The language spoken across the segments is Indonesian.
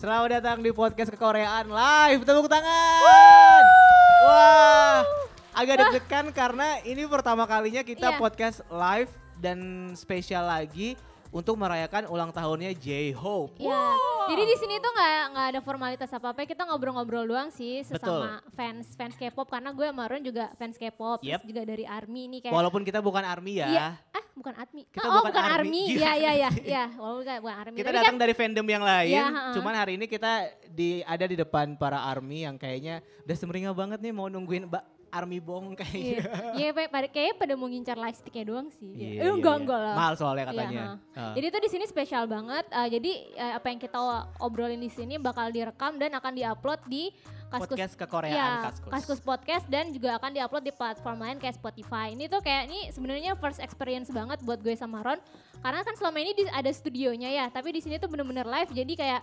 Selamat datang di podcast kekoreaan live. Tepuk tangan. Wah, agak deg-degan karena ini pertama kalinya kita Iya. podcast live dan spesial lagi untuk merayakan ulang tahunnya J-Hope. Iya. Jadi di sini tuh nggak nggak ada formalitas apa apa. Kita ngobrol-ngobrol doang sih sesama fans fans K-pop karena gue sama Ron juga fans K-pop. Yep. Juga dari ARMY nih kayak. Walaupun kita bukan ARMY ya. Iya. Ah bukan ARMY. Kita oh bukan bukan ARMY. ARMY. Iya. Iya iya iya. Iya. Walaupun bukan bukan ARMY. Kita Tapi datang kan, dari fandom yang lain, ha-ha. cuman hari ini kita di ada di depan para ARMY yang kayaknya udah semeringah banget nih mau nungguin ARMY Bong Iya, kayaknya. iya kayaknya pada mau ngincar lightsticknya doang sih. Iya, eh, iya, enggak iya. enggak lah. Mahal soalnya Iya, katanya. ha. Ah. Jadi tuh di sini spesial banget. eh, jadi eh, apa yang kita obrolin di sini bakal direkam dan akan diupload di Kaskus podcast kekoreaan Iya, Kaskus. Kaskus Podcast dan juga akan diupload di platform lain kayak Spotify. Ini tuh kayak ini sebenarnya first experience banget buat gue sama Ron karena kan selama ini di, ada studionya ya, tapi di sini tuh bener-bener live jadi kayak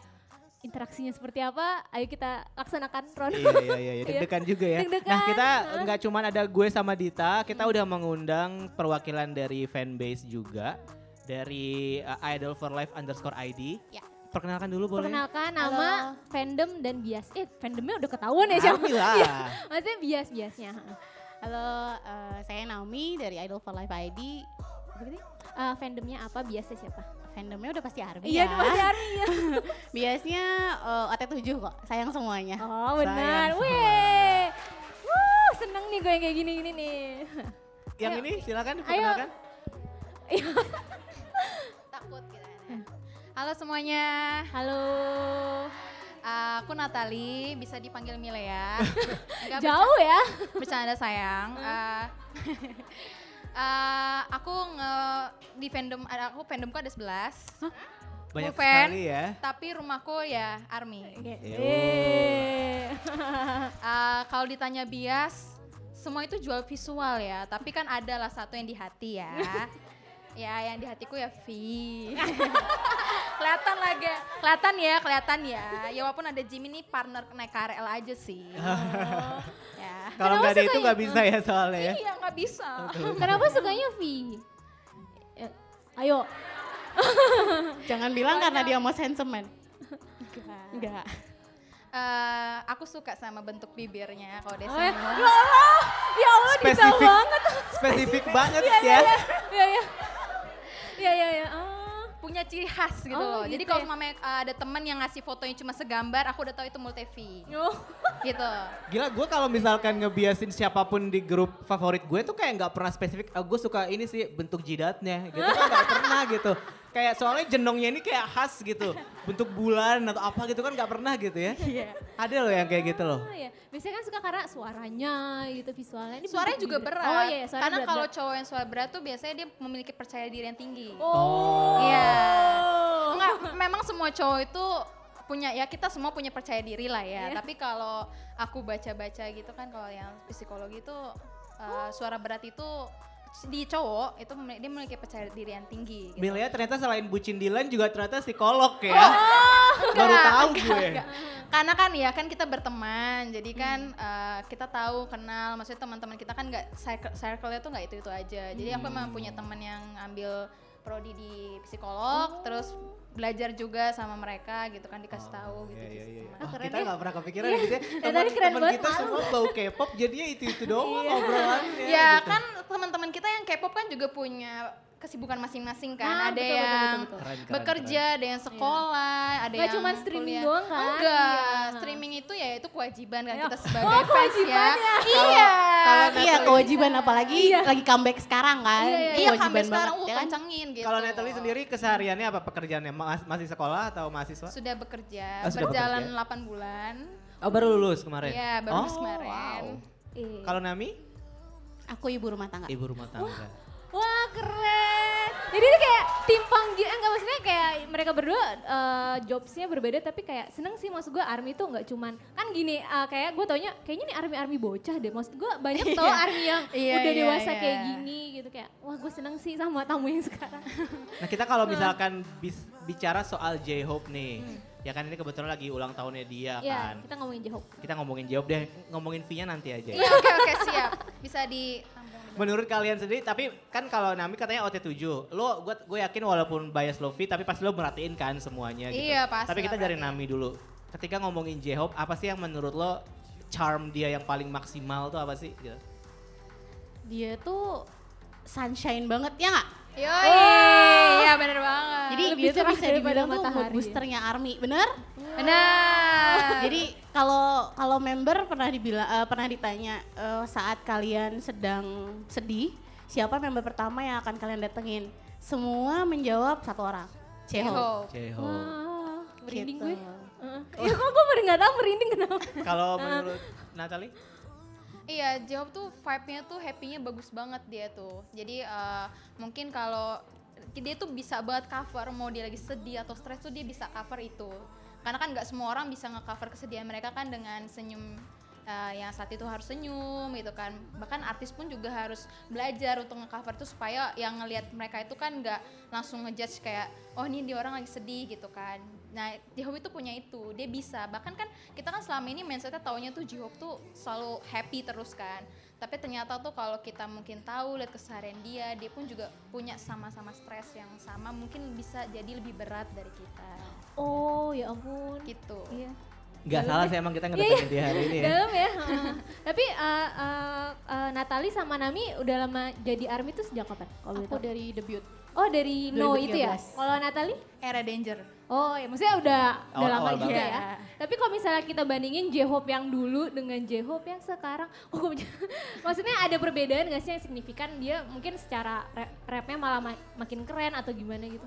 interaksinya seperti apa? Ayo kita laksanakan Ron. Iya iya iya, iya. deg-degan juga ya. Deg-degan, Nah kita nggak cuman ada gue sama Dita, kita udah mengundang perwakilan dari fanbase juga dari uh, Idol for Life underscore ID. Ya. Perkenalkan dulu boleh. Perkenalkan Halo. nama, fandom dan bias. Eh, fandomnya udah ketahuan ya siapa? Iya, maksudnya bias-biasnya. Halo, eh, saya Naomi dari Idol for Life ID. Begitu? Eh, fandomnya apa? Biasnya siapa? Fandomnya udah pasti Army Iya, ya. itu pasti Army ya. Biasanya eh, AT7 kok, sayang semuanya. Oh, benar. Wih. Wuh, seneng nih gue yang kayak gini-gini nih. Yang Ayo. ini silakan Ayo. perkenalkan. Takut kita. Halo semuanya, Halo. Eh, aku Natali, bisa dipanggil Mile ya. Enggak Jauh ya? bercanda, bercanda sayang. Eh, eh, aku nge di fandom, ada- aku fandomku ada 11. Banyak Full fan. sekali ya. Tapi rumahku ya Army. Yo. Eh. Eh, kalau ditanya bias, semua itu jual visual ya. Tapi kan ada lah satu yang di hati ya. ya, yang di hatiku ya V. kelihatan lagi, kelihatan ya, kelihatan ya. Ya walaupun ada Jimmy nih partner naik KRL aja sih. Kalau nggak ada itu nggak bisa ya soalnya ya. Iya nggak bisa. Kenapa sukanya V? Eh, Ayo. Jangan bilang karena dia mau handsome man. Enggak. Eh, aku suka sama bentuk bibirnya kalau dia Oh, ya. ya Allah, ya Allah detail Spesifik. banget. Spesifik banget Iya, ya. iya, iya. Iya, iya. Iya, iya, iya. Oh. Punya ciri khas gitu Oh, loh. Jadi gitu kalau ya. mamanya uh, ada temen yang ngasih fotonya cuma segambar, aku udah tahu itu multivi. Oh. gitu. Gila gue kalau misalkan ngebiasin siapa pun di grup favorit gue tuh kayak nggak pernah spesifik. "Ah, gue suka ini sih bentuk jidatnya gitu kan nggak pernah gitu. Kayak soalnya jenongnya ini kayak khas gitu. Bentuk bulan atau apa gitu kan nggak pernah gitu ya. Iya. Ada loh yang kayak gitu loh. Oh, iya. Biasanya kan suka karena suaranya gitu visualnya. Ini Suaranya juga berat. Oh iya, suaranya Karena berat, kalau cowok yang suara berat tuh biasanya dia memiliki percaya diri yang tinggi. Oh. Iya. Enggak, memang semua cowok itu punya ya kita semua punya percaya diri lah ya. Iya. Tapi kalau aku baca-baca gitu kan kalau yang psikologi itu uh, suara berat itu di cowok itu dia memiliki percaya diri yang tinggi. Gitu. Ya ternyata selain bucin Dilan juga ternyata psikolog ya. Oh, Baru Enggak, tahu enggak, gue. enggak. Karena kan ya kan kita berteman, jadi kan eh, kita tahu kenal, maksudnya teman-teman kita kan nggak circle, circle-nya tuh nggak itu itu aja. Jadi aku emang punya teman yang ambil prodi di psikolog, terus belajar juga sama mereka gitu kan dikasih tahu gitu. Iya, iya, iya. Ah, Wah, keren kita ya. nggak pernah kepikiran Iya. gitu ya. Ya, tadi Teman- keren teman banget, kita malu. semua bau K-pop jadinya itu-itu doang Iya. obrolannya. Ya gitu. kan teman-teman kita yang K-pop kan juga punya kesibukan masing-masing kan. Ah, ada betul, betul, yang betul, betul. Keren, keren, bekerja, ada yang sekolah, ada Nggak yang cuma streaming kuliah. doang kan? Enggak, Iya. streaming itu ya itu kewajiban kan Iya. kita sebagai Oh, fans ya. kewajiban ya. Iya. kalau iya kewajiban apalagi Iya. lagi comeback sekarang kan. Iya, iya, Iya, iya. comeback sekarang ya uh, kan? kencengin gitu. Kalau Natalie sendiri kesehariannya apa pekerjaannya? Mas- masih sekolah atau mahasiswa? sudah bekerja, Oh, sudah berjalan bekerja. 8 bulan. Oh baru lulus kemarin? Iya, baru lulus Oh, kemarin. wow. Iya. Kalau Nami? Aku ibu rumah tangga. Ibu rumah tangga. Wah keren. Jadi ini kayak timpang gitu, enggak maksudnya kayak mereka berdua eh, jobsnya berbeda tapi kayak seneng sih maksud gue army tuh nggak cuman kan gini eh, kayak gue taunya kayaknya nih army army bocah deh maksud gue banyak tau army yang Iya, udah iya, dewasa iya. kayak gini gitu kayak wah gue seneng sih sama tamu yang sekarang. Nah kita kalau misalkan bis- bicara soal J-Hope nih, Ya kan ini kebetulan lagi ulang tahunnya dia Iya, kan. kita ngomongin J-Hope. Kita ngomongin jawab deh, ngomongin V-nya nanti aja. Iya oke oke siap. Bisa di Menurut kalian sendiri, tapi kan kalau Nami katanya OT7, lo gue gue yakin walaupun bias lo V, tapi pasti lo merhatiin kan semuanya gitu. Iya, pasti Tapi kita dari. Nami dulu. Ketika ngomongin J-Hope, apa sih yang menurut lo charm dia yang paling maksimal tuh apa sih? Gitu. Dia tuh sunshine banget ya nggak? Yoi, iya bener banget. Jadi Lebih dia tuh cerah bisa dibilang tuh mood matahari. boosternya Army, bener? benar. Jadi kalau kalau member pernah dibilang eh, pernah ditanya eh, saat kalian sedang sedih, siapa member pertama yang akan kalian datengin? Semua menjawab satu orang, Cheho. J-Hope. J-Hope. Wah, merinding Gitu. gue. Heeh. Ya kok gue baru nggak tahu merinding kenapa. Kalau menurut Natalie? Iya, J-Hope tuh vibe-nya tuh happy-nya bagus banget dia tuh. Jadi eh, mungkin kalau dia tuh bisa banget cover mau dia lagi sedih atau stres tuh dia bisa cover itu. Karena kan nggak semua orang bisa nge-cover kesedihan mereka kan dengan senyum eh, yang saat itu harus senyum gitu kan. Bahkan artis pun juga harus belajar untuk nge-cover tuh supaya yang ngelihat mereka itu kan nggak langsung ngejudge kayak oh ini dia orang lagi sedih gitu kan. Nah, J-Hope itu punya itu, dia bisa. Bahkan kan kita kan selama ini mindsetnya taunya tuh J-Hope tuh selalu happy terus kan. Tapi ternyata tuh kalau kita mungkin tahu lihat keseharian dia, dia pun juga punya sama-sama stres yang sama, mungkin bisa jadi lebih berat dari kita. Oh ya ampun. Gitu. Iya. Gak salah sih emang kita ngedatengin dia hari ini ya. Dalam ya. heeh. Tapi uh, uh, uh, Natali sama Nami udah lama jadi army tuh sejak kapan? Kalau Aku dari debut. Oh dari No itu ya. 2013. Kalau Natali? Era danger. Oh ya maksudnya udah udah Awal-awal lama juga banget. ya. Tapi kalau misalnya kita bandingin J-Hope yang dulu dengan J-Hope yang sekarang, oh, maksudnya ada perbedaan gak sih yang signifikan? Dia mungkin secara rap, rapnya malah ma- makin keren atau gimana gitu?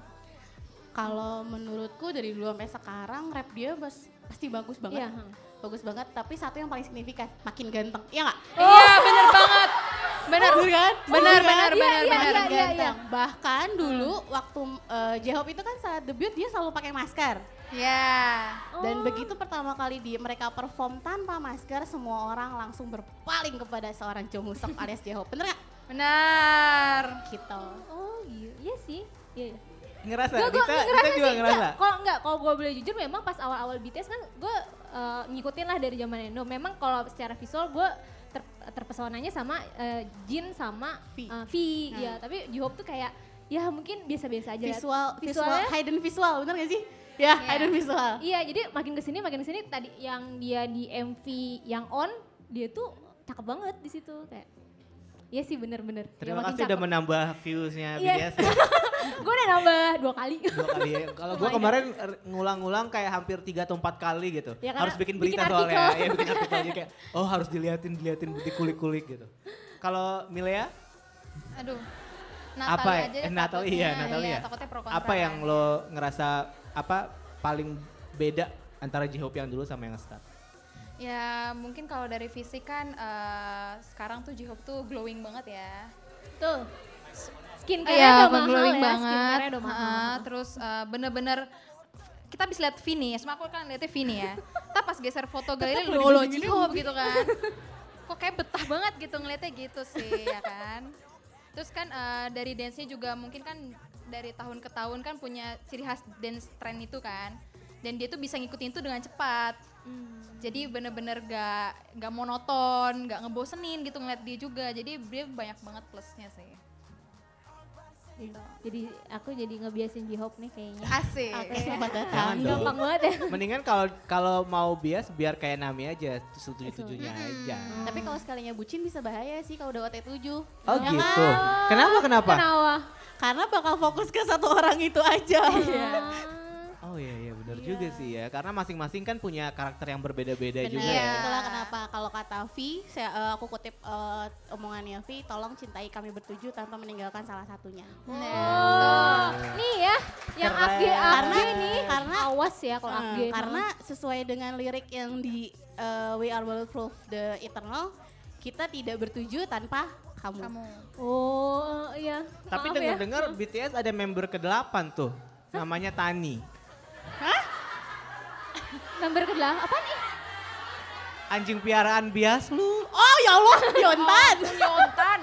Kalau menurutku dari dulu sampai sekarang rap dia bas- pasti bagus banget. Hmm. Bagus banget, tapi satu yang paling signifikan, makin ganteng. Iya nggak? Iya, bener banget. Bener. Bener kan? Bener, Bener kan? bener, Iya, bener, iya, bener. iya, iya. Ganteng. Bahkan dulu waktu eh, J-Hope itu kan saat debut dia selalu pakai masker. Ya. Dan Oh. begitu pertama kali di mereka perform tanpa masker, semua orang langsung berpaling kepada seorang Musok alias J-Hope. Bener nggak? Benar. Gitu. Oh iya, iya sih. Iya, iya. Ngerasa, Gua, gua kita, ngerasa kita juga sih, ngerasa. kalau enggak, kalau gue boleh jujur memang pas awal-awal BTS kan gue eh, ngikutin lah dari zaman Endo. Memang kalau secara visual gue ter, terpesonanya sama eh, Jin sama V. eh, V. Ya, tapi J-Hope tuh kayak ya mungkin biasa-biasa aja. Visual, visual, hidden visual, bener gak sih? Ya, Iya. hidden visual. Iya, jadi makin ke sini makin ke sini tadi yang dia di MV yang on dia tuh cakep banget di situ kayak. Iya sih bener-bener. Ya, Terima makin kasih udah menambah views-nya Iya. BTS. ya. Gue udah nambah dua kali. Dua kali ya. Kalau gue kemarin er, ngulang-ngulang kayak hampir tiga atau empat kali gitu. Ya, harus bikin bikin berita soalnya. artikel. Ya bikin artikel aja kayak, oh harus diliatin, diliatin, dikulik-kulik gitu. Kalau Milea, Aduh. apa ya? aja Eh, Natalie, iya, Natalie iya, ya. takutnya pro kontra apa yang kan. lo ngerasa apa paling beda antara J-Hope yang dulu sama yang sekarang? Ya mungkin kalau dari fisik kan eh, sekarang tuh J-Hope tuh glowing banget ya. Tuh. Skincare Iya, udah mahal glowing ya, banget. udah mahal. Heeh, terus eh, bener-bener kita bisa lihat Vini ya, semua aku kan lihatnya Vini ya. Tapi pas geser foto galeri lo. J-Hope gitu kan. Kok kayak betah banget gitu ngeliatnya gitu sih ya kan. Terus kan eh, dari dance-nya juga mungkin kan dari tahun ke tahun kan punya ciri khas dance trend itu kan. Dan dia tuh bisa ngikutin itu dengan cepat. Hmm. Jadi bener-bener gak, gak monoton, gak ngebosenin gitu ngeliat dia juga. Jadi dia banyak banget plusnya sih. Gitu. Jadi aku jadi ngebiasin J-Hope nih kayaknya. Asik. Oke, selamat Jangan datang. dong. Gampang banget ya. Mendingan kalau kalau mau bias biar kayak Nami aja, setuju-tujunya aja. Tapi kalau sekalinya bucin bisa bahaya sih kalau udah OT7. Oh Ya gitu. kan? Kenapa kenapa? Kenapa? Karena bakal fokus ke satu orang itu aja. Ah. Oh iya iya benar juga sih ya. Karena masing-masing kan punya karakter yang berbeda-beda juga Iya. ya. itulah kenapa kalau kata V, saya, eh, aku kutip eh, omongannya V, tolong cintai kami bertuju tanpa meninggalkan salah satunya. Oh, nih ya, yang Keren. Karena- nih, karena- awas ya kalau AG. karena sesuai dengan lirik yang di eh, We Are Bulletproof The Eternal, kita tidak bertuju tanpa kamu. Kamu. Oh iya. Tapi ya. dengar-dengar BTS ada member ke-8 tuh. Namanya Tani. Member kedua apa nih? Anjing piaraan bias lu. Oh ya Allah, Yontan. Yontan.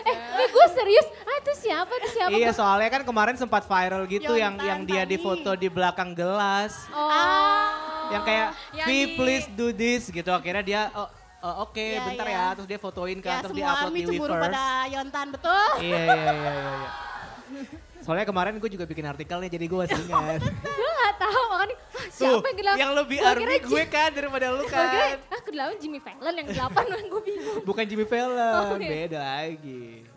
Eh, lu gue serius, ah itu siapa, itu siapa? Iya Gua- soalnya kan kemarin sempat viral gitu yang Yontan yang dia Tani. difoto di belakang gelas. Oh. Yang kayak yang V di- please do this gitu. Akhirnya dia oh, oh, oke Iya, bentar iya. ya terus dia fotoin kan Ya terus semua dia upload di cemburu Weverse. pada Yontan, betul? Iya iya iya iya. Soalnya kemarin gue juga bikin artikelnya jadi gue masih ingat. gue gak tahu makanya ah, Tuh, siapa yang gelap? yang lebih Gua army gue kan daripada lu Gue kira, kan. ah kedelapan Jimmy Fallon yang delapan gue bingung. Bukan Jimmy Fallon, Oh, iya. beda lagi.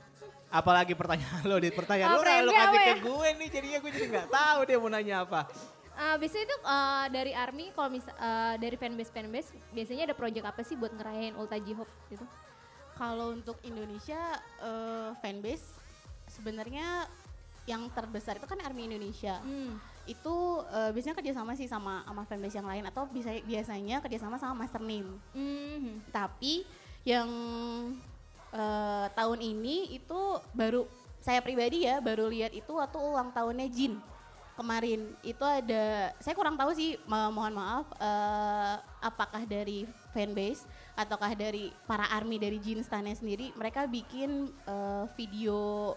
Apalagi pertanyaan lo, di pertanyaan lo yang lo dia kasih ke ya? gue nih, jadinya gue jadi nggak tahu dia mau nanya apa. Ah, biasanya itu eh, dari Army kalau misal eh, dari fanbase fanbase biasanya ada project apa sih buat ngerayain Ulta J-Hope gitu? Kalau untuk Indonesia eh, fanbase sebenarnya yang terbesar itu kan Army Indonesia. Hmm. Itu eh, biasanya kerjasama sih sama sama fanbase yang lain atau bisa biasanya kerjasama sama Master Name. Hmm. Tapi yang eh, tahun ini itu baru saya pribadi ya baru lihat itu waktu ulang tahunnya Jin kemarin itu ada saya kurang tahu sih mohon maaf eh, apakah dari fanbase ataukah dari para army dari Jin Stannya sendiri mereka bikin eh, video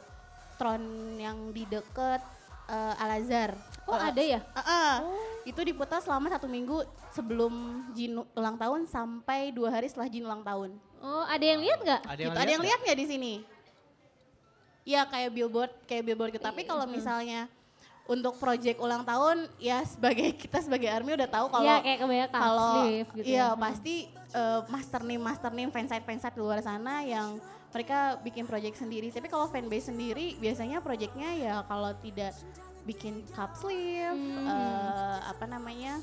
tron yang di deket eh, Al Azhar. Oh ada ya? Heeh. Itu diputar selama satu minggu sebelum Jin ulang tahun sampai dua hari setelah Jin ulang tahun. Oh ada yang lihat nggak? Ada Gitu. Ada yang lihat nggak di sini? Ya kayak billboard, kayak billboard gitu. Tapi kalau misalnya untuk project ulang tahun, ya sebagai kita sebagai army udah tahu kalau Iya kayak kebanyakan kalau sleeve gitu. iya ya. pasti eh, master name master name fansite fansite di luar sana yang mereka bikin project sendiri. Tapi kalau fanbase sendiri biasanya projectnya ya kalau tidak bikin cup sleeve, Hmm. eh, apa namanya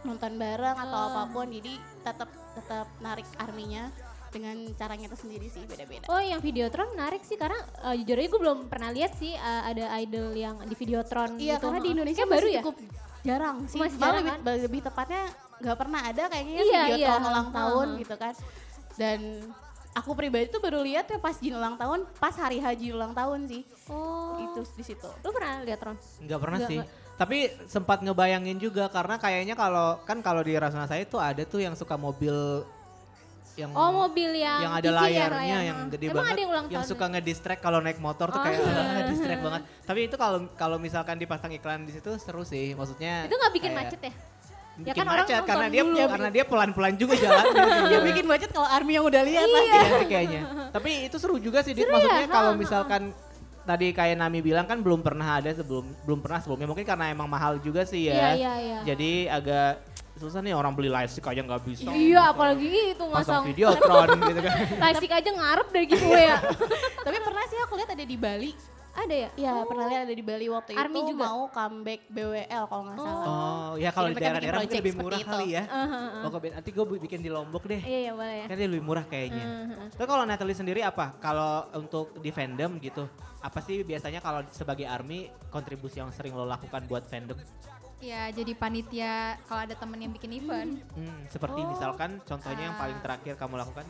nonton bareng atau Oh. apa pun. Jadi tetap tetap narik arminya dengan caranya itu sendiri sih beda-beda. Oh yang Videotron menarik sih karena eh, jujur aja gue belum pernah lihat sih eh, ada idol yang di Videotron Iya gitu. karena di. Indonesia Kayak baru ya? cukup jarang sih. Masih jarang lebih, kan? lebih tepatnya nggak pernah ada kayaknya Iya, video iya. tahun ulang Heeh. tahun gitu kan. Dan aku pribadi tuh baru lihat ya pas Jin ulang tahun, pas hari haji ulang tahun sih. Oh. Itu di situ. Lu pernah lihat Ron? Nggak pernah Nggak, sih. nggak. Tapi sempat ngebayangin juga karena kayaknya kalau kan kalau di Rasuna saya tuh ada tuh yang suka mobil yang Oh mobil yang yang ada ya, layarnya layar. yang gede Emang banget ada yang ulang yang suka ngedistract kalau naik motor tuh Oh, kayak iya. ah, distract banget. Tapi itu kalau kalau misalkan dipasang iklan di situ seru sih. Maksudnya Itu nggak bikin kayak macet ya? Bikin kan orang macet karena dia dulu. karena dia pelan-pelan juga jalannya. Ya bikin budget kalau army yang udah lihat Iya. pasti. Iya sih kayaknya. Tapi itu seru juga sih, Dit. Seru ya? Maksudnya kalau Ha, ha, misalkan tadi kayak Nami bilang kan belum pernah ada sebelum belum pernah sebelumnya mungkin karena emang mahal juga sih Iya ya. iya iya. Jadi agak susah nih orang beli live stick aja nggak bisa. Iya apalagi itu masang videotron gitu kan. Plastik aja ngarep dari giveaway ya. Tapi pernah sih aku lihat ada di Bali. Ada ya? Iya, pernah lihat ada di Bali waktu Army itu juga? mau comeback BWL kalau nggak salah. Oh, ya kalau di daerah-daerah mungkin lebih murah kali itu. ya. Uh, uh, uh. Oh, ke- nanti gue bikin di Lombok deh. Iya iya boleh ya. Kan dia lebih murah kayaknya. Uh, uh, uh. Tapi kalau Natalie sendiri apa? Kalau untuk di fandom gitu, apa sih biasanya kalau sebagai army kontribusi yang sering lo lakukan buat fandom? Ya jadi panitia kalau ada temen yang bikin event. Hmm, seperti Oh. misalkan contohnya yang paling Ah. terakhir kamu lakukan?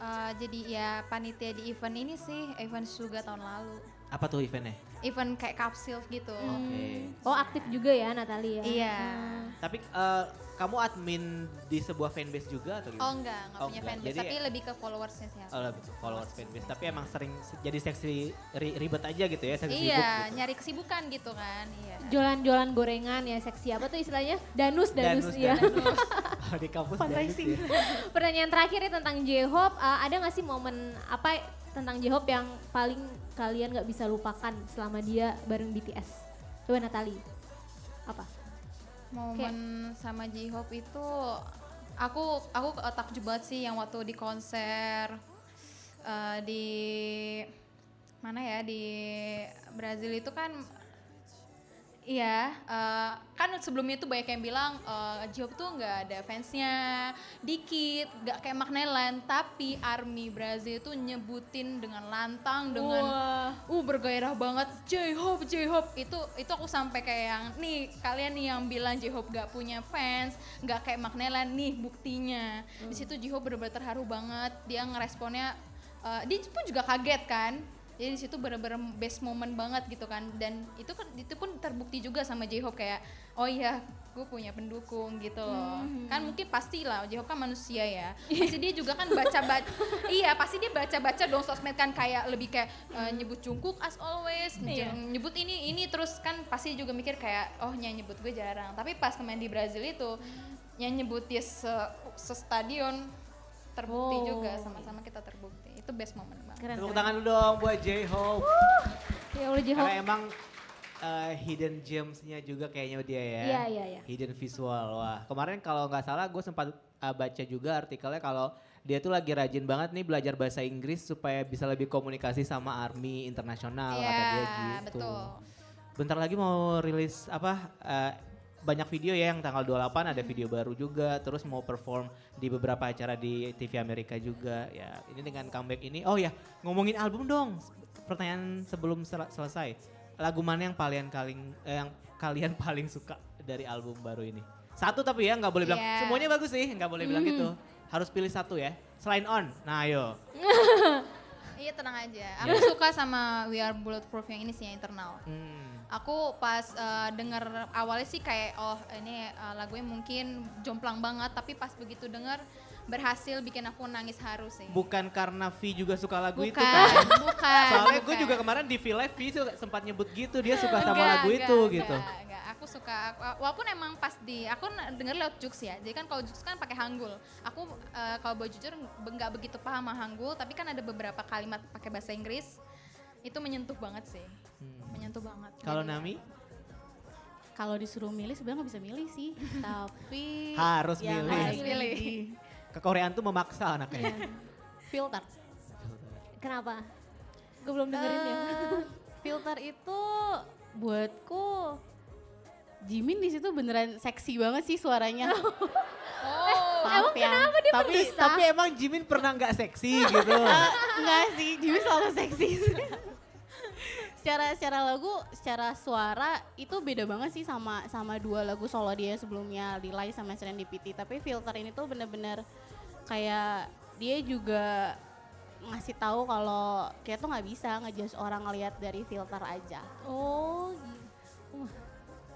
eh, jadi ya panitia di event ini sih event Suga tahun lalu. Apa tuh eventnya? Event kayak kapsil gitu. Oke. Oh aktif juga ya Natali ya? Iya. Hmm. Tapi eh, kamu admin di sebuah fanbase juga atau Oh gimana? enggak, enggak Oh, punya enggak. fanbase, Jadi- tapi lebih ke followersnya sih. Oh, lebih ke followers fanbase. Tapi emang sering se- jadi seksi ri- ribet aja gitu ya, seksi sibuk Iya, gitu. nyari kesibukan gitu kan. Iya. Jualan-jualan gorengan ya seksi apa tuh istilahnya? Danus, danus, ya. danus. Oh, di kampus danus Fundraising. ya. Pertanyaan terakhir nih tentang J-Hope, uh, ada gak sih momen apa tentang J-Hope yang paling kalian gak bisa lupakan selama dia bareng BTS? Coba Natali, apa? Momen sama J-Hope itu aku aku takjub banget sih yang waktu di konser eh, di mana ya di Brazil itu kan Iya, eh, kan sebelumnya tuh banyak yang bilang eh, J-Hope tuh nggak ada fansnya, dikit, nggak kayak Magneland, tapi Army Brazil tuh nyebutin dengan lantang, dengan uh bergairah banget J-Hope, J-Hope. Itu itu aku sampai kayak yang nih kalian nih yang bilang J-Hope gak punya fans, nggak kayak Magneland nih buktinya. Di situ J-Hope bener-bener terharu banget, dia ngeresponnya, eh, dia pun juga kaget kan jadi di situ bener-bener best moment banget gitu kan dan itu kan itu pun terbukti juga sama J-Hope kayak oh iya gue punya pendukung gitu loh Hmm. kan mungkin pasti lah J-Hope kan manusia ya pasti dia juga kan baca baca iya pasti dia baca baca dong sosmed kan kayak lebih kayak eh, nyebut Jungkook as always Iya. j- nyebut ini ini terus kan pasti juga mikir kayak oh yang nyebut gue jarang tapi pas kemarin di Brazil itu yang nyebut dia se, stadion terbukti Oh. juga sama-sama kita terbukti itu best moment Keren, Tepuk tangan dulu dong buat J-Hope. Ya J-Hope. Karena emang eh, hidden gems-nya juga kayaknya dia ya. Iya, iya, iya. Hidden visual. Wah, kemarin kalau nggak salah gue sempat eh, baca juga artikelnya kalau dia tuh lagi rajin banget nih belajar bahasa Inggris supaya bisa lebih komunikasi sama army internasional kata dia Iya, gitu. betul. Bentar lagi mau rilis apa eh, banyak video ya yang tanggal 28 ada video baru juga terus mau perform di beberapa acara di TV Amerika juga ya. Ini dengan comeback ini oh ya ngomongin album dong. Pertanyaan sebelum sel- selesai lagu mana yang paling kalian eh, yang kalian paling suka dari album baru ini? Satu tapi ya nggak boleh bilang. Iya. semuanya bagus sih nggak boleh bilang gitu. Harus pilih satu ya. Selain on. Nah ayo Iya tenang aja. Aku suka sama We Are Bulletproof yang ini sih yang internal. Hmm. Aku pas eh, denger awalnya sih kayak oh ini eh, lagunya mungkin jomplang banget tapi pas begitu denger berhasil bikin aku nangis haru sih. bukan karena V juga suka lagu bukan, itu kan bukan. Soalnya gue juga kemarin di V Live V sempat nyebut gitu dia suka sama Enggak, lagu enggak, itu enggak, gitu. enggak. Aku suka aku- walaupun emang pas di aku denger lewat Jux ya. Jadi kan kalau Jux kan pakai Hangul. Aku eh, kalau boleh jujur nggak begitu paham sama Hangul, tapi kan ada beberapa kalimat pakai bahasa Inggris. Itu menyentuh banget sih. Menyentuh banget. Hmm. Kalau Nami Kalau disuruh milih sebenarnya nggak bisa milih sih, tapi Harus yang milih. harus Milih. kekoreaan tuh memaksa anaknya. filter. Kenapa? Gue belum dengerin ya. Eh, filter itu buatku Jimin di situ beneran seksi banget sih suaranya. Oh, Maaf ya. tapi tapi emang Jimin pernah nggak seksi gitu. Enggak sih, Jimin selalu seksi sih. secara secara lagu, secara suara itu beda banget sih sama sama dua lagu solo dia sebelumnya Lilai sama Serendipity. Tapi filter ini tuh bener-bener kayak dia juga ngasih tahu kalau kayak tuh nggak bisa ngejudge orang ngelihat dari filter aja. Oh, gi- wah,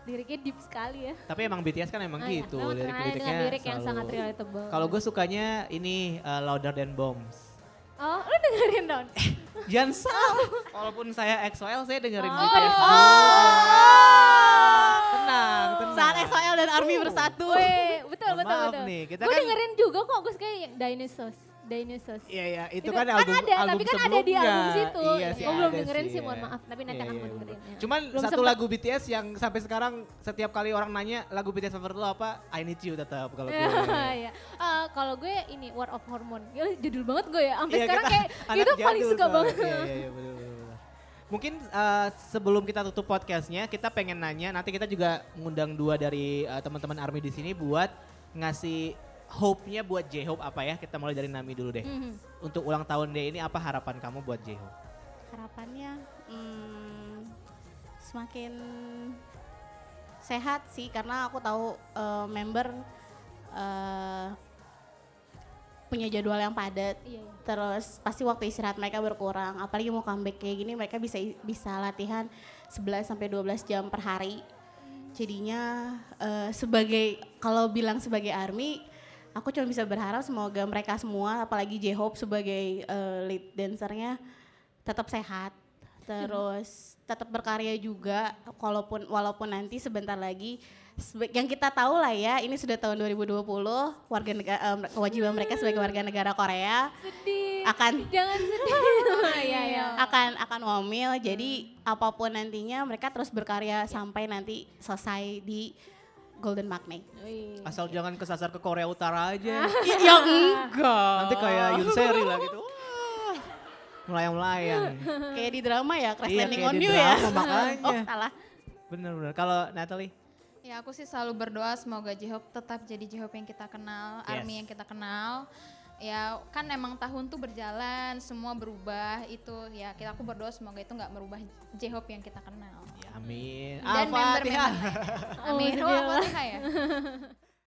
liriknya deep sekali ya. tapi emang BTS kan emang Ah, iya. gitu terkenal lirik-liriknya lirik yang selalu- sangat relatable. Kalau gue sukanya ini uh, Louder Than Bombs. Oh, lu dengerin dong. Jangan salah. Walaupun saya XOL saya dengerin Oh. BTS juga. Tenang, tenang. Saat SOL dan ARMY bersatu. Weh, betul betul maaf betul. nih, kita gue kan- dengerin juga kok, gue suka yang Dinosaurs. Dinosaurs. Iya iya itu, Itu kan kan album ada, album tapi kan ada di sebelumnya. album situ. Iya sih. Gua belum dengerin sih, ya. mohon maaf, tapi nanti Iya, akan iya, dengerin, ya. Cuman Belum satu sempet. lagu BTS yang sampai sekarang setiap kali orang nanya lagu BTS favorit lo apa? I Need You tetap kalau gue. Iya. Eh, kalau gue ini War of Hormone. Ya, jadul banget gue ya. Sampai Iya, sekarang kayak itu paling suka banget. Iya iya iya bener. Mungkin eh, sebelum kita tutup podcastnya, kita pengen nanya. Nanti kita juga ngundang dua dari eh, teman-teman Army di sini buat ngasih hope-nya buat J-Hope apa ya? Kita mulai dari Nami dulu deh. Mhm. Untuk ulang tahun dia ini apa harapan kamu buat J-Hope? harapannya hmm, semakin sehat sih karena aku tahu eh, member eh, punya jadwal yang padat Iya, iya. terus pasti waktu istirahat mereka berkurang apalagi mau comeback kayak gini mereka bisa bisa latihan 11 sampai 12 jam per hari jadinya eh, sebagai kalau bilang sebagai army aku cuma bisa berharap semoga mereka semua apalagi J-Hope sebagai eh, lead dancernya tetap sehat terus tetap berkarya juga walaupun walaupun nanti sebentar lagi yang kita tahu lah ya ini sudah tahun 2020 warga negara kewajiban mereka sebagai warga negara Korea Sedih. akan Jangan sedih. Iya, iya. akan akan wamil jadi apa pun nantinya mereka terus berkarya sampai nanti selesai di Golden Magnet. Wih. Asal jangan kesasar ke Korea Utara aja. ya, ya enggak. Nanti kayak Yun Seri lah gitu. Wah, Melayang-melayang. Kayak di drama ya, Crash Iya, Landing on di You ya. drama, makanya. oh salah. Bener-bener. Kalau Natalie? Ya aku sih selalu berdoa semoga J-Hope tetap jadi J-Hope yang kita kenal, Yes. Army yang kita kenal. Ya kan emang tahun tuh berjalan, semua berubah itu ya kita aku berdoa semoga itu nggak merubah J-Hope yang kita kenal. Ya, amin. Dan Al-Fatihah. member-member. Amin. Oh, Alhamdulillah. Al-Fatihah ya.